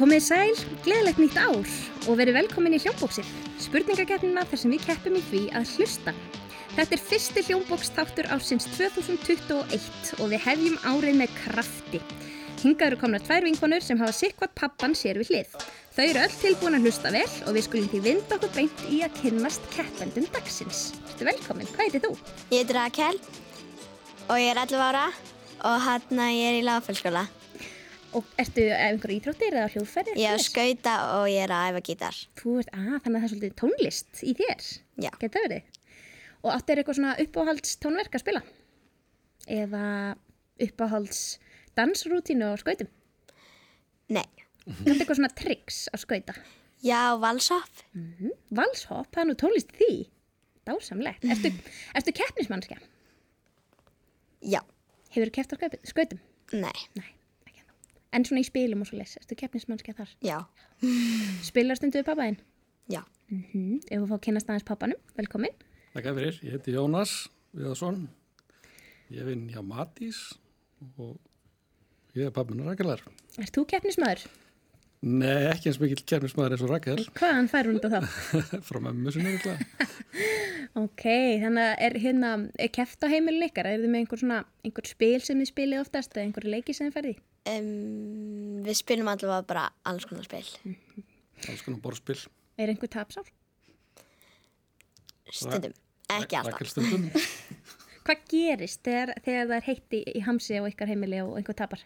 Komið sæl, gleðilegt nýtt ár og verið velkomin í hljómbóksið. Spurningakeppnina þar sem við keppum í því að hlusta. Þetta er fyrsti hljómbókstáttur ársins 2021 og við hefjum árið með krafti. Hingað eru komna tvær vinkonur sem hafa sikkvat pappan sér við hlið. Þau eru öll tilbúin að hlusta vel og við skulum því vinda okkur beint í að kynnast keppendum dagsins. Þú velkomin, hvað heitir þú? Ég heiti Rakel og ég er 11 ára og hann ég er í lagafélskóla. Og ertu einhverju íþróttir eða hljóðferði? Ég er að skauta og ég er að æfa gítar. Þú ert, að þannig að það er svolítið tónlist í þér. Já. Geta það verið? Og áttu er eitthvað svona uppáhalds tónverk að spila? Eða uppáhalds dansrútínu á skautum? Nei. Er eitthvað svona triks á skauta. Já, valshopp. Mm Valshopp, það er nú tónlist því. Dásamlegt. Ertu, ertu keppnismannskja? Já. Hefur þú keppt á skautum-? Nei. Nei. En svona í spilum og svo les. Ertu keppnismannskja þar? Já. Spilar stundu við pappaðinn? Já. Mm -hmm. Ef þú fá að kynast aðeins pappanum, velkomin. Þakka fyrir, ég heiti Jónas Viðarsson, ég vinn hjá Matís og ég er pappinu Rakelar. Ert þú keppnismæður? Nei, ekki eins mikil kemnismæður eins og Rakel, Hvaðan fær hún þetta þá? frá mömmu sinni eitthvað. Ok, þannig að er hérna, er keft á heimilin ykkar? Er þið með einhver svona, einhver spil sem þið spilið oftast eða einhver leiki sem þið ferði? Um, við spilum allavega bara alls konar spil. Alls konar borðspil. Er einhver tapsár? Stundum. Ekki alltaf. Stundum. Hvað gerist þegar, þegar það er heitt í, í hamsi á ykkar heimili og einhver tapar?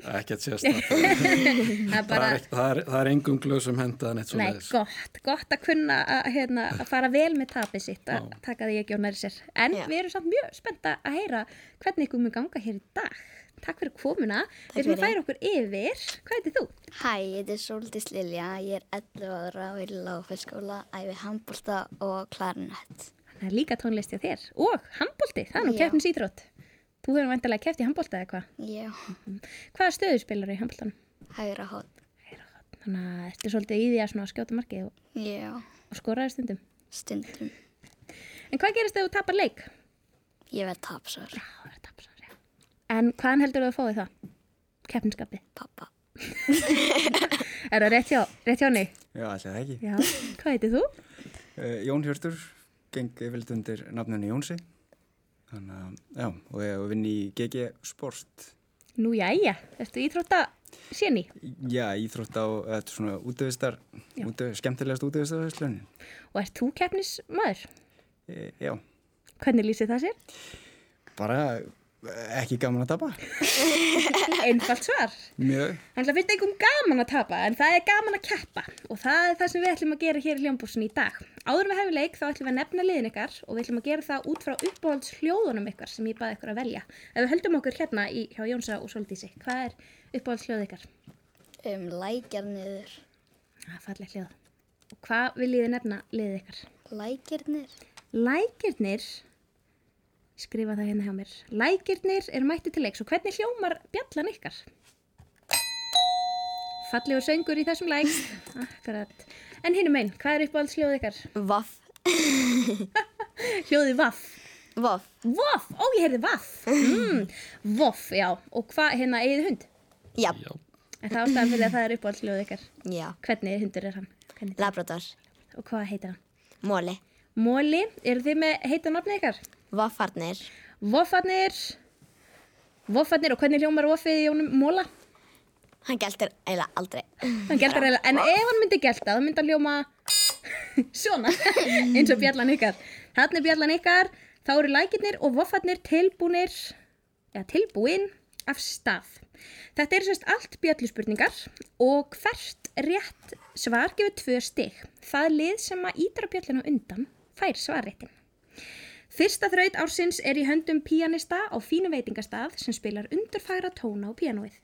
Ekkert sérstætt. Það er Það bara, er, það er, það er engum glöðsum hendaðan eitt svo nei, gott, gott að kunna að, hérna, að fara vel með tapið sitt að taka því ekki á næri sér. En Já. við erum samt mjög spennta að heyra hvernig ykkur mun ganga hér í dag. Takk fyrir komuna. Við erum að færa okkur yfir. Hvað heitir þú? Hæ, ég heiti Sóldís Lilja, ég er 11 ára og er í lágfélskóla, æfi handbólta og klarinett. Það er líka tónlist hjá þér. Og handbólti, það er nú Já. keppnis íþrótt. Þú hefur vantilega keppt í handbólta eða hvað? Já, Hvaða stöðu spilar í handbóltanum? hægra hótt. Þannig að ertu svolítið í því að svona skjóta markið og, Já, og skoraði stundum. stundum. En hvað gerist þegar þú tapar leik? Ég verð tapsar, Já, það er tapsar, já. En hvaðan heldur þú að fáið það? Keppniskapið. pappa. Er það rétt hjá, rétt hjá henni? Já, alltaf ekki. Já. Hvað heitir þú? Uh, Jón Hjörtur, geng Þannig að, já, og ég vinn í GG Sport. Nú, jæja. Ertu íþrótta séni? Já, íþrótt á, þetta er svona útöðistar, útöð, skemmtilegast útöðistarverslunni. Og ert þú keppnismæður? E, já, Hvernig lýsir það sér? bara eh, ekki gaman að tapa. Einfalt svar. Mjög. Þannig að finnst einhverjum gaman að tapa en það er gaman að keppa og það er það sem við ætlum að gera hér í hljómbúsin í dag. Áður en við hefum leik þá ætlum við að nefna liðin ykkar og við ætlum að gera það út frá uppáhalds hljóðunum ykkar sem ég baði ykkur að velja. Ef við höldum okkur hérna í, hjá Jónsa og Soldísi, hvað er uppáhalds hljóð ykkar? Um, lækjar niður. Það er falleg hljóð. Og hvað viljið þið nefna liðið ykkar? Lækjar niður? Skrifa það hérna hjá mér, lækirnir eru mætti til leiks og hvernig hljómar bjallan ykkar? Fallegur söngur í þessum læk, akkurat. En hinnum einn, hvað er uppáhalds hljóð ykkar? Voff. Hljóði vaff. Voff. Voff, ó ég heyrði vaff. Mm, voff, já. Og hvað, hérna, eigið þið hund? Já. Já, En það ástæðan fyrir að það er uppáhalds hljóð ykkar. Já. Hvernig hundur er hann? Hvernig? Labrador. Og hvað heitir hann? Móli. Móli, eru þið með heita nafni ykkar? Voffarnir. Voffarnir. Voffarnir og hvernig hljómar voffið í Jónum Móla? Hann gæltir eiginlega aldrei. Hann geltar eiginlega, en ef hann myndi gelta, þá myndi hann hljóma svona, eins og bjallan ykkar. Þannig er bjallan ykkar, þá eru lækirnir og voffarnir tilbúnir, ja, tilbúin af stað. Þetta eru sérst allt bjalluspurningar og hvert rétt svar gefur tvö stig. Það lið sem að ídra bjallinu undan fær svarréttin. Fyrsta þraut ársins er í höndum píanista á fínu veitingastað sem spilar undurfæra tóna á píanóið.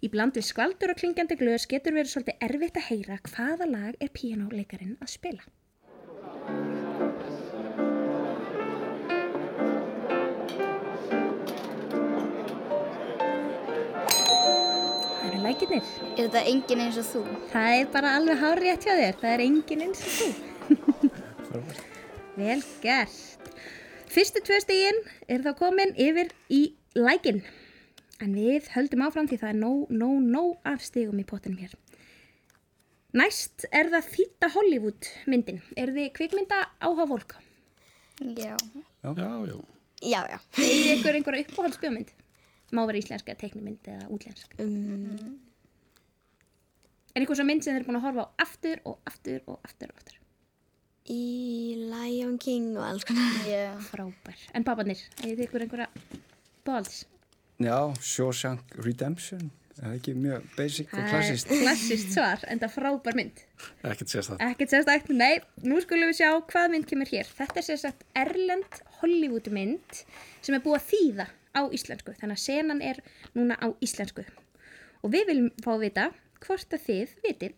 Í bland við skvaldur og klingjandi glöðs getur verið svolítið erfitt að heyra hvaða lag er píanóleikarin að spila. Það eru lækinir. Er þetta engin eins og þú? Það er bara alveg hár rétt hjá þér. Það er engin eins og þú. Vel gert. Fyrstu tvö stígin er þá komin yfir í lækin. En við höldum áfram því það er nóg, nóg, nóg af stigum í pottinum hér. Næst er það þýtta Hollywood myndin. Er þið kvikmynda áhuga fólk? Já. Já, já. Já, já. Egið ykkur einhverja uppáhaldsbjómynd? Má vera íslenska, teiknumynd eða útlensk. Um, Er einhver svo mynd sem þið er búin að horfa á aftur og aftur og aftur og aftur? Í Lion King og alls konar. Já. Frábær. En papanir, egið þið ykkur einhverja bóðalds? Já, Shawshank Redemption. Það er ekki mjög basic og klassist. Klassist svar, en það frábær mynd. Ekkert sést það. Ekkert sérstakt, nei, nú skulum við sjá hvað mynd kemur hér. Þetta er sérstakt Erlend Hollywood mynd sem er búið að þýða á íslensku. Þannig að senan er núna á íslensku. Og við viljum fá að vita hvort að þið vitið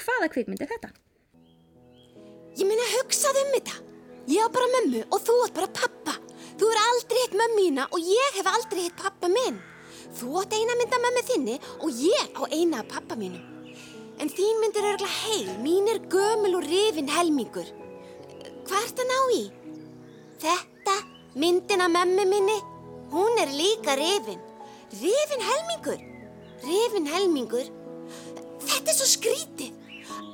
hvaða kvikmynd er þetta. Ég meina hugsaðu um þetta. Ég á bara mömmu og þú átt bara pappa. Þú er aldrei hitt mömmu mína og ég hef aldrei hitt pappa minn. Þú átt eina mynd af mömmu þinni og ég á eina af pappa mínum. En þín mynd er örgulega heil, mín er gömul og rifin helmingur. Hvað ert að ná í? Þetta, myndin af mömmu minni, hún er líka rifin. Rifin helmingur? Rifin helmingur? Þetta er svo skrítið.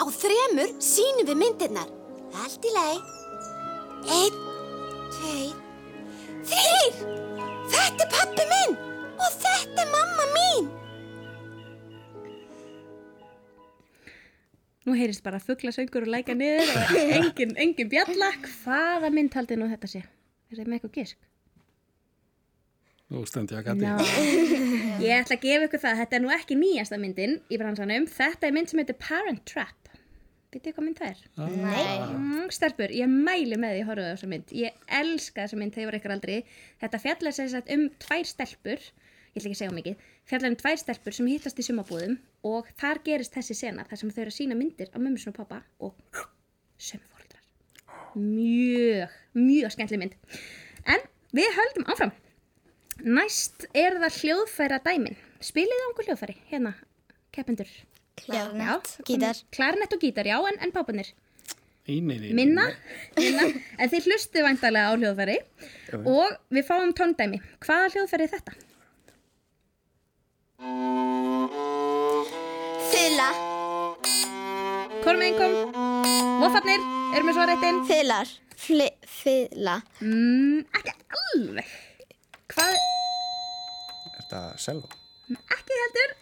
Á þremur sínum við myndirnar. Allt í lagi. Einn, tveir, þrýr! Þetta er pappi minn og þetta er mamma mín. Nú heyrist bara fugglasöngur og læka niður og engin, engin bjalla. Hvaða mynd haldið nú þetta sé? Er það með eitthvað gisk? Nú stend ég að gati. Já, ég ætla að gefa ykkur það. Þetta er nú ekki nýjasta myndin í bransanum. Þetta er mynd sem heitir Parent Trap. Vitið hvað mynd það er? Mm, stelpur, ég mæli með því að horfa á þessa mynd. Ég elska þessa mynd þegar ég var eitthvað aldrei. Þetta fjallar sem sagt um tvær stelpur, ég ætla ekki að segja mikið, fjallar um tvær stelpur sem hittast í sumabúðum og þar gerist þessi sena þar sem þau eru að sína myndir af mömmu sinni og pappa og sömufóldrar. Mjög, mjög skemmtileg mynd. En við höldum áfram. Næst er það hljóðfæra dæmin. Spilið á einhver hljóðfæri, hérna, keppendur. Klarnett. Gítar. Klarnett og gítar, já, en, en pápanir. Í, nei, nei, nei, Minna, minna, en þið hlustu væntalega á hljóðfæri og við fáum tóndæmi. Hvaða hljóðfæri er þetta? Fylla. Kormið kom, Voffarnir, erum við svo réttinn? Fyllar. Fli, fylla. Mm, ekki alveg. Hvað, Er þetta selva? ekki heldur.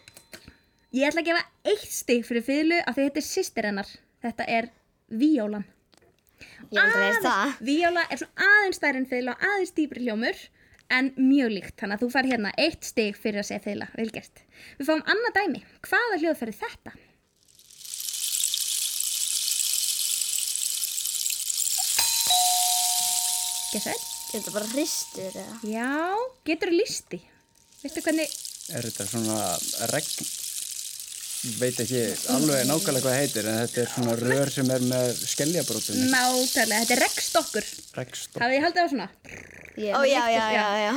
Ég ætla að gefa eitt stig fyrir fyrlu af því þetta er sýstir hennar. Þetta er víólan. Ég aldrei veist það. Víóla er svona aðeins stærri en fiðla og aðeins dýpri hljómur en mjög líkt. Þannig að þú fær hérna eitt stig fyrir að segja fiðla. Vel gert. Við fáum annað dæmi. Hvaða hljóðfæri er þetta? Gessa einn? Er þetta bara hristur eða? Já, getur þú listi? Veistu hvernig, Er þetta svona regn? Ég veit ekki alveg nákvæmlega hvað heitir en þetta er svona rör sem er með skeljabrótum. náttúrulega, þetta er regnstokkur. Regnstopp. Hafið þið haldið á svona? Ó, já, já, já, já.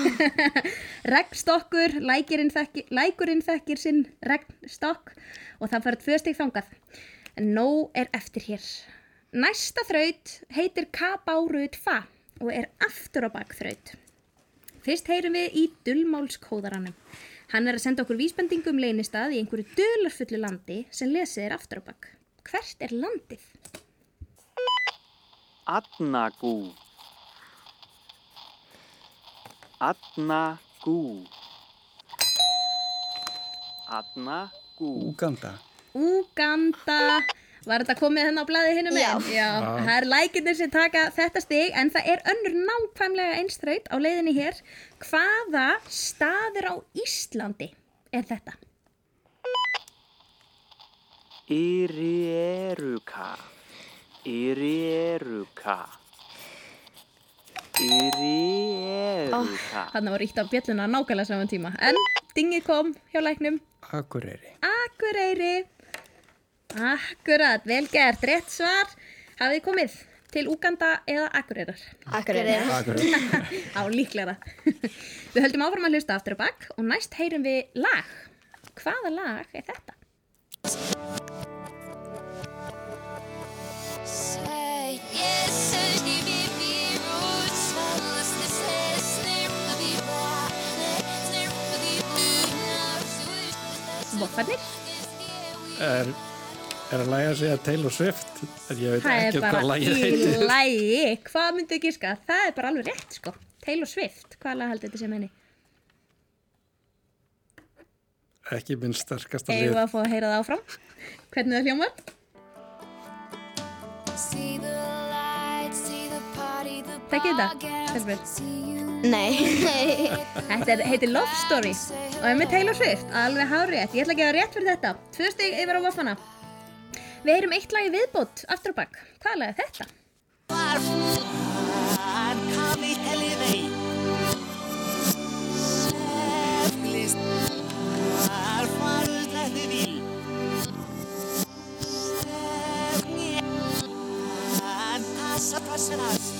Regnstokkur, lækurinn þekkir, lækurinn þekkir sinn regnstokk og það fyrir tvö stig þangað. En nóg er eftir hér. Næsta þraut heitir Kabárut Fa og er aftur á bak þraut. Fyrst heyrum við í dullmálskóðaranum. Hann er að senda okkur vísbendingu um leynistað í einhverju dularfullu landi sem lesið er aftur á bak. Hvert er landið? Adnagú Adnagú Adnagú Úganda. Úganda Var þetta komið hennar á blæði hinn um einn? Já. Það er lækinir sem taka þetta stig en það er önnur nákvæmlega einstraut á leiðinni hér. Hvaða staður á Íslandi er þetta? Yrieruka Yrieruka Yrieruka Þannig var ítt á bjölluna nákvæmlega saman tíma. En dingið kom hjá læknum. Akureyri. Akureyri. Akkurat, vel gert. Rétt svar. Hafið komið til Úganda eða Akureyrar? Akureyri. Akureyri. Á líklega. við höldum áfram að hlusta aftur og bakk og næst heyrum við lag. Hvaða lag er þetta? voffarnir. Er, er að læga að segja Taylor Swift? En ég veit Það ekki bara hvað lægið heitir. lægi. Hvað myndu ekki ska? Það er bara alveg rétt, sko. Taylor Swift, hvað lag heldur þetta sem henni? Ekki minn sterkasta Eigum lið. við að fá að heyra það áfram? Hvernig það hljómar? Þekkið þetta, Stelbur? Nei. Þetta heitir Love Story og er með Taylor Swift, alveg hárétt. Ég ætla að gefa rétt fyrir þetta. Tvö stig yfir á vaffana. Við heyrum eitt lag í viðbót aftur á bakk. Hvað lag er þetta? Ekkert að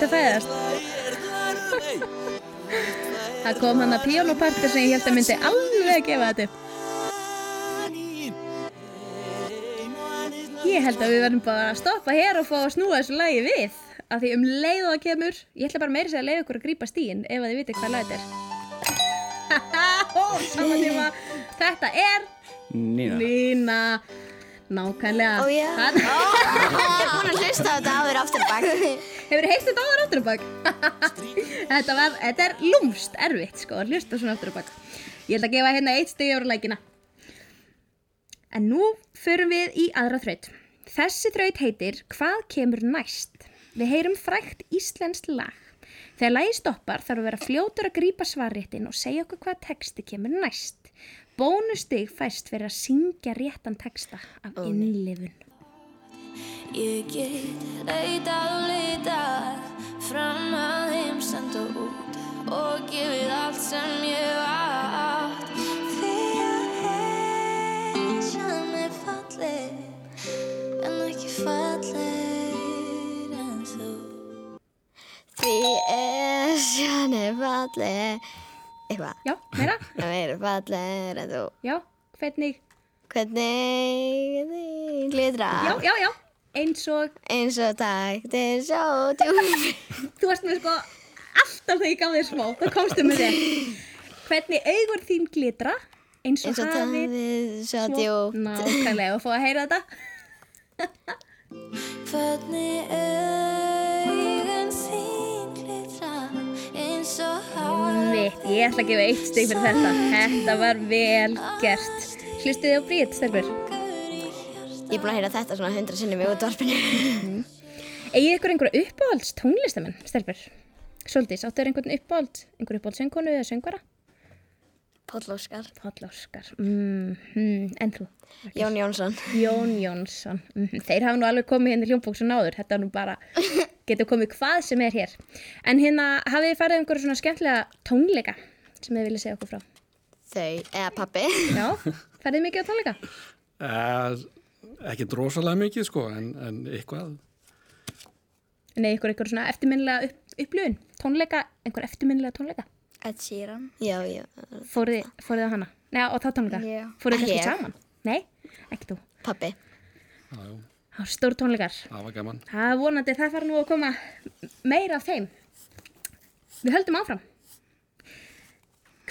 fæðast. Það kom hann að píónupartur sem ég held að myndi alveg gefa þetta. Ég held að við verðum bara að stoppa hér og fá að snúa þessu lagi við. Af því um leið það kemur, ég ætla bara meira að leiða ykkur að grípa stíin ef að þið viti hvað lag þetta er. Þetta er Nína. Lína. Nákvæmlega. Ó, já. Það- Hún har hlustað á þetta áður aftur bak. Hefur heilt þetta áður aftur á bak? þetta, var, þetta er lúmst erfitt sko, að hlusta svona aftur á bak. Ég ætla að gefa hérna eitt stegi ára lækina. En nú förum við í aðra þraut. Þessi þraut heitir Hvað kemur næst? Við heyrum frækt íslenskt lag. Þegar lagi stoppar þarf að vera fljótur að grípa svarréttin og segja okkur hvað texti kemur næst. Bónustig fæst fyrir að syngja réttan texta af innlifun. Ég get leitað og leitað fram að heimsend og út og gefið allt sem ég átt Því að heimsjan er falleg en ekki falleg en þú Því er sjónu falleg. Eitthvað. Já, meira? Það er falleg en þú. Já, hvernig? Hvernig þið glitra. Já, já, já. Eins og Eins og taktir svo djúfi. þú varst með sko alltaf þegar ég gaf þér smá, þá komstu með þér. Hvernig augur þín glitra eins og, Eins og hafið svo djúfi. Nákvæmlega, og fá að heyra þetta. Hvernig augun Mitt, ég ætla að gefa eitt stygg fyrir þetta. Þetta var vel gert. Hlustið þið á brít, stelpur. Ég er búin að heyra þetta svona hundra sinnum í útvarpinu. Egið ykkur einhverja uppáhalds tónlistamenn, stelpur? Svolítið, áttu þér einhvern uppáhald, einhver uppáhald söngkonu eða söngvara? Páll Óskar. Páll Óskar. Mm, mm, en þú? Jón Jónsson. Jón Jónsson. Mm, þeir hafa nú alveg komið hérna í hljómbóksun áður. Þetta er nú bara, getur komið hvað sem er hér. En hérna, hafið þið farið um einhverju svona skemmtilega tónleika sem þið viljið segja okkur frá? Þau, eða pappi. Já, farið mikið á tónleika? Eh, ekki drosalega mikið sko, en, en eitthvað. Nei, ykkur einhver svona eftirminnilega upp, upplifun? Tónleika, einhver eftirminnilega tónleika? Ed Sheeran. Já, já. Fóruð þið á hana? Nei, á þá tónleika? Já. Ekki kannski saman? Nei, ekki þú. Pappi. Já, var stór tónleikar. það var gaman. Það er vonandi, það fara nú að koma meira af þeim. Við höldum áfram.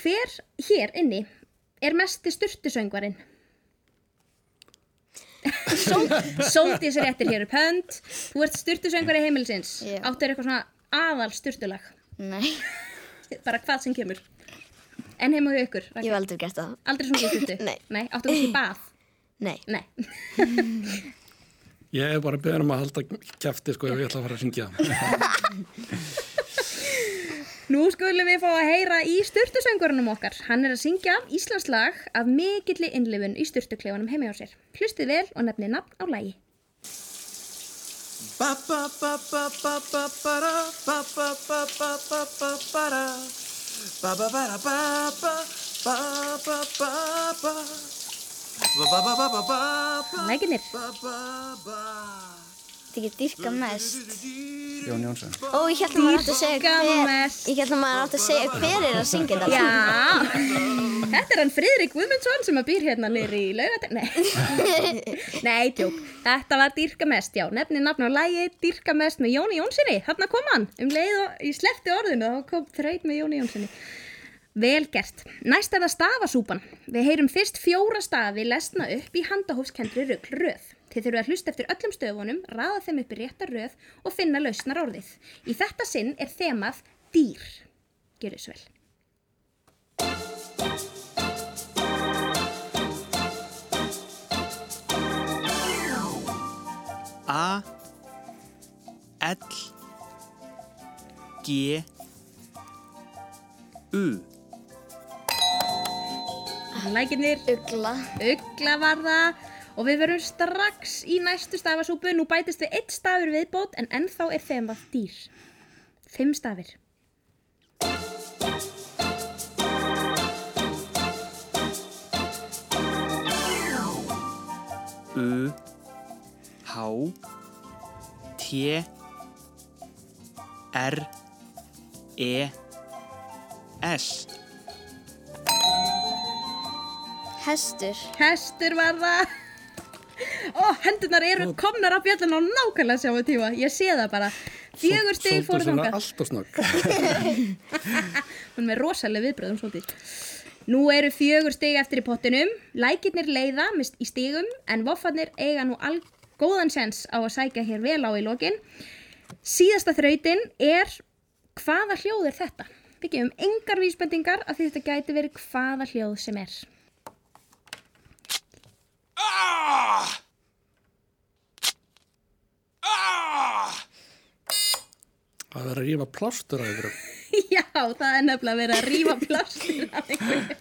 Hver hér inni er mesti styrtusöngvarinn? Sóldís er réttir hér upp hönd. Þú ert styrtusöngvari heimilisins. Já. Áttu er eitthvað svona aðal styrtulag. Nei. Bara hvað sem kemur. En heima hjá ykkur. Ég hef aldrei gert það. Aldrei svona styrtu? Nei. Nei, áttu kannski bað? Nei. Nei. Ég hef bara beðin um að halda kæfti sko ef ég ætla að fara að syngja. Nú skulum við fá að heyra í styrtusöngurunum okkar. Hann er að syngja Íslands lag af mikilli innlifun í styrtuklefanum heima hjá sér. Hlustið vel og nefnið nafn á lagi. Ba Meginir Þetta ekki dyrka mest. Jón Jónsson. Ó, ég held að maður átt að segja hver Ég held að maður átt að segja hver er að syngja þetta. Já. Þetta er hann Fridrik Guðmundsson sem að býr hérna nýri í laugatönd Nei, Nei tjók Þetta var dyrka mest, já Nefnið nafn og lægi dyrka mest með Jóni Jónssoni Hanna kom hann. Um leið og í slefti orðinu og kom þraut með Jóni Jónssoni Vel gert. Næst er það stafasúpan. Við heyrum fyrst fjóra stafi lesna upp í handahófskendri rugl röð. Þið þurfum að hlusta eftir öllum stöfunum, raða þeim upp í rétta röð og finna lausnar orðið. Í þetta sinn er þemað dýr. Gjörðu svo vel. A L G U Lækinir, Ugla. ugla var það og við verum strax í næstu stafasúpu. Nú bætist við eitt stafur viðbót en ennþá er þemað dýr. Fimm stafir. U H T R E S Hestur. Hestur var það. Ó, hendunar eru komnar á bjöllun og nákvæmlega sjáum tíma. Ég sé það bara. Fjögur stig fóru Svolítið svona allt og snögg. Hún er með rosalega viðbröðum svolítið. Nú eru fjögur stig eftir í pottinum. Lækirnir leiða mist í stigum en voffarnir eiga nú all góðan sens á að sækja hér vel á í lokin. Síðasta þrautin er hvaða hljóð er þetta? Við gefum engar vísbendingar af því þetta gæti verið hvaða hljóð sem er. Það verður að rífa plástur af ykkur. Já, það er nefnilega verið að rífa plástur af einhverju.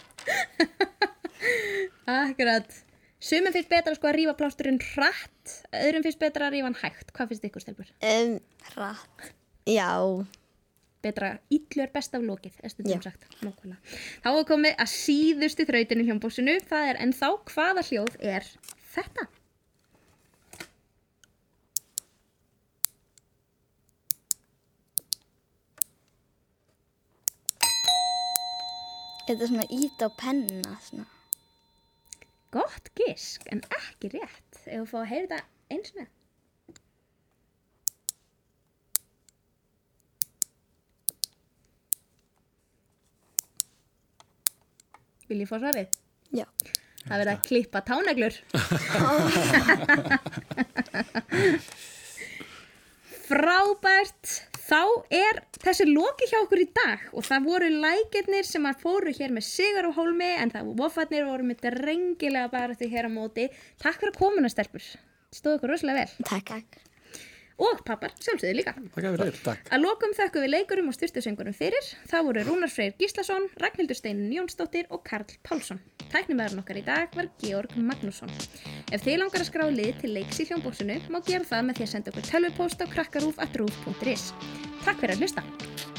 Akkurat. Sumum finnst betra sko að rífa plásturinn hratt, öðrum finnst betra að rífa hann hægt. Hvað finnst ykkur stelpur? Um, hratt. Já. Betra illu er best af. Nákvæmlega. Þá er komið að síðustu þrautinu hljómbósinu. Það er ennþá hvaða hljóð er þetta? Þetta er svona ít á penna. Svona. Gott gisk, en ekki rétt. Ef þú fá að heyra þetta eins með. Vil ég fá svarið? Já. Það verður að klippa táneglur. Frábært. Þá er þessi loki hjá okkur í dag og það voru lækirnir sem að fóru hér með sigar á hólmi en það vofarnir voru með drengilega bara því hér á móti. Takk fyrir að komuna stelpur. Stóðu okkur rosalega vel. Takk. Og pappar, sjálfsögðu líka. Takk að lokum þökkum við leikurum og styrtusöngurum fyrir. Það voru Rúnar Freyr Gíslason, Ragnhildur Steinin Jónsdóttir og Karl Pálsson. Tæknumæðurinn okkar í dag var Georg Magnússon. Ef þið langar að skrá lið til leiks í hljómbóksinu má gera það með því að senda okkur tölvupóst á krakkarúf.rúf.is. Takk fyrir að hlusta.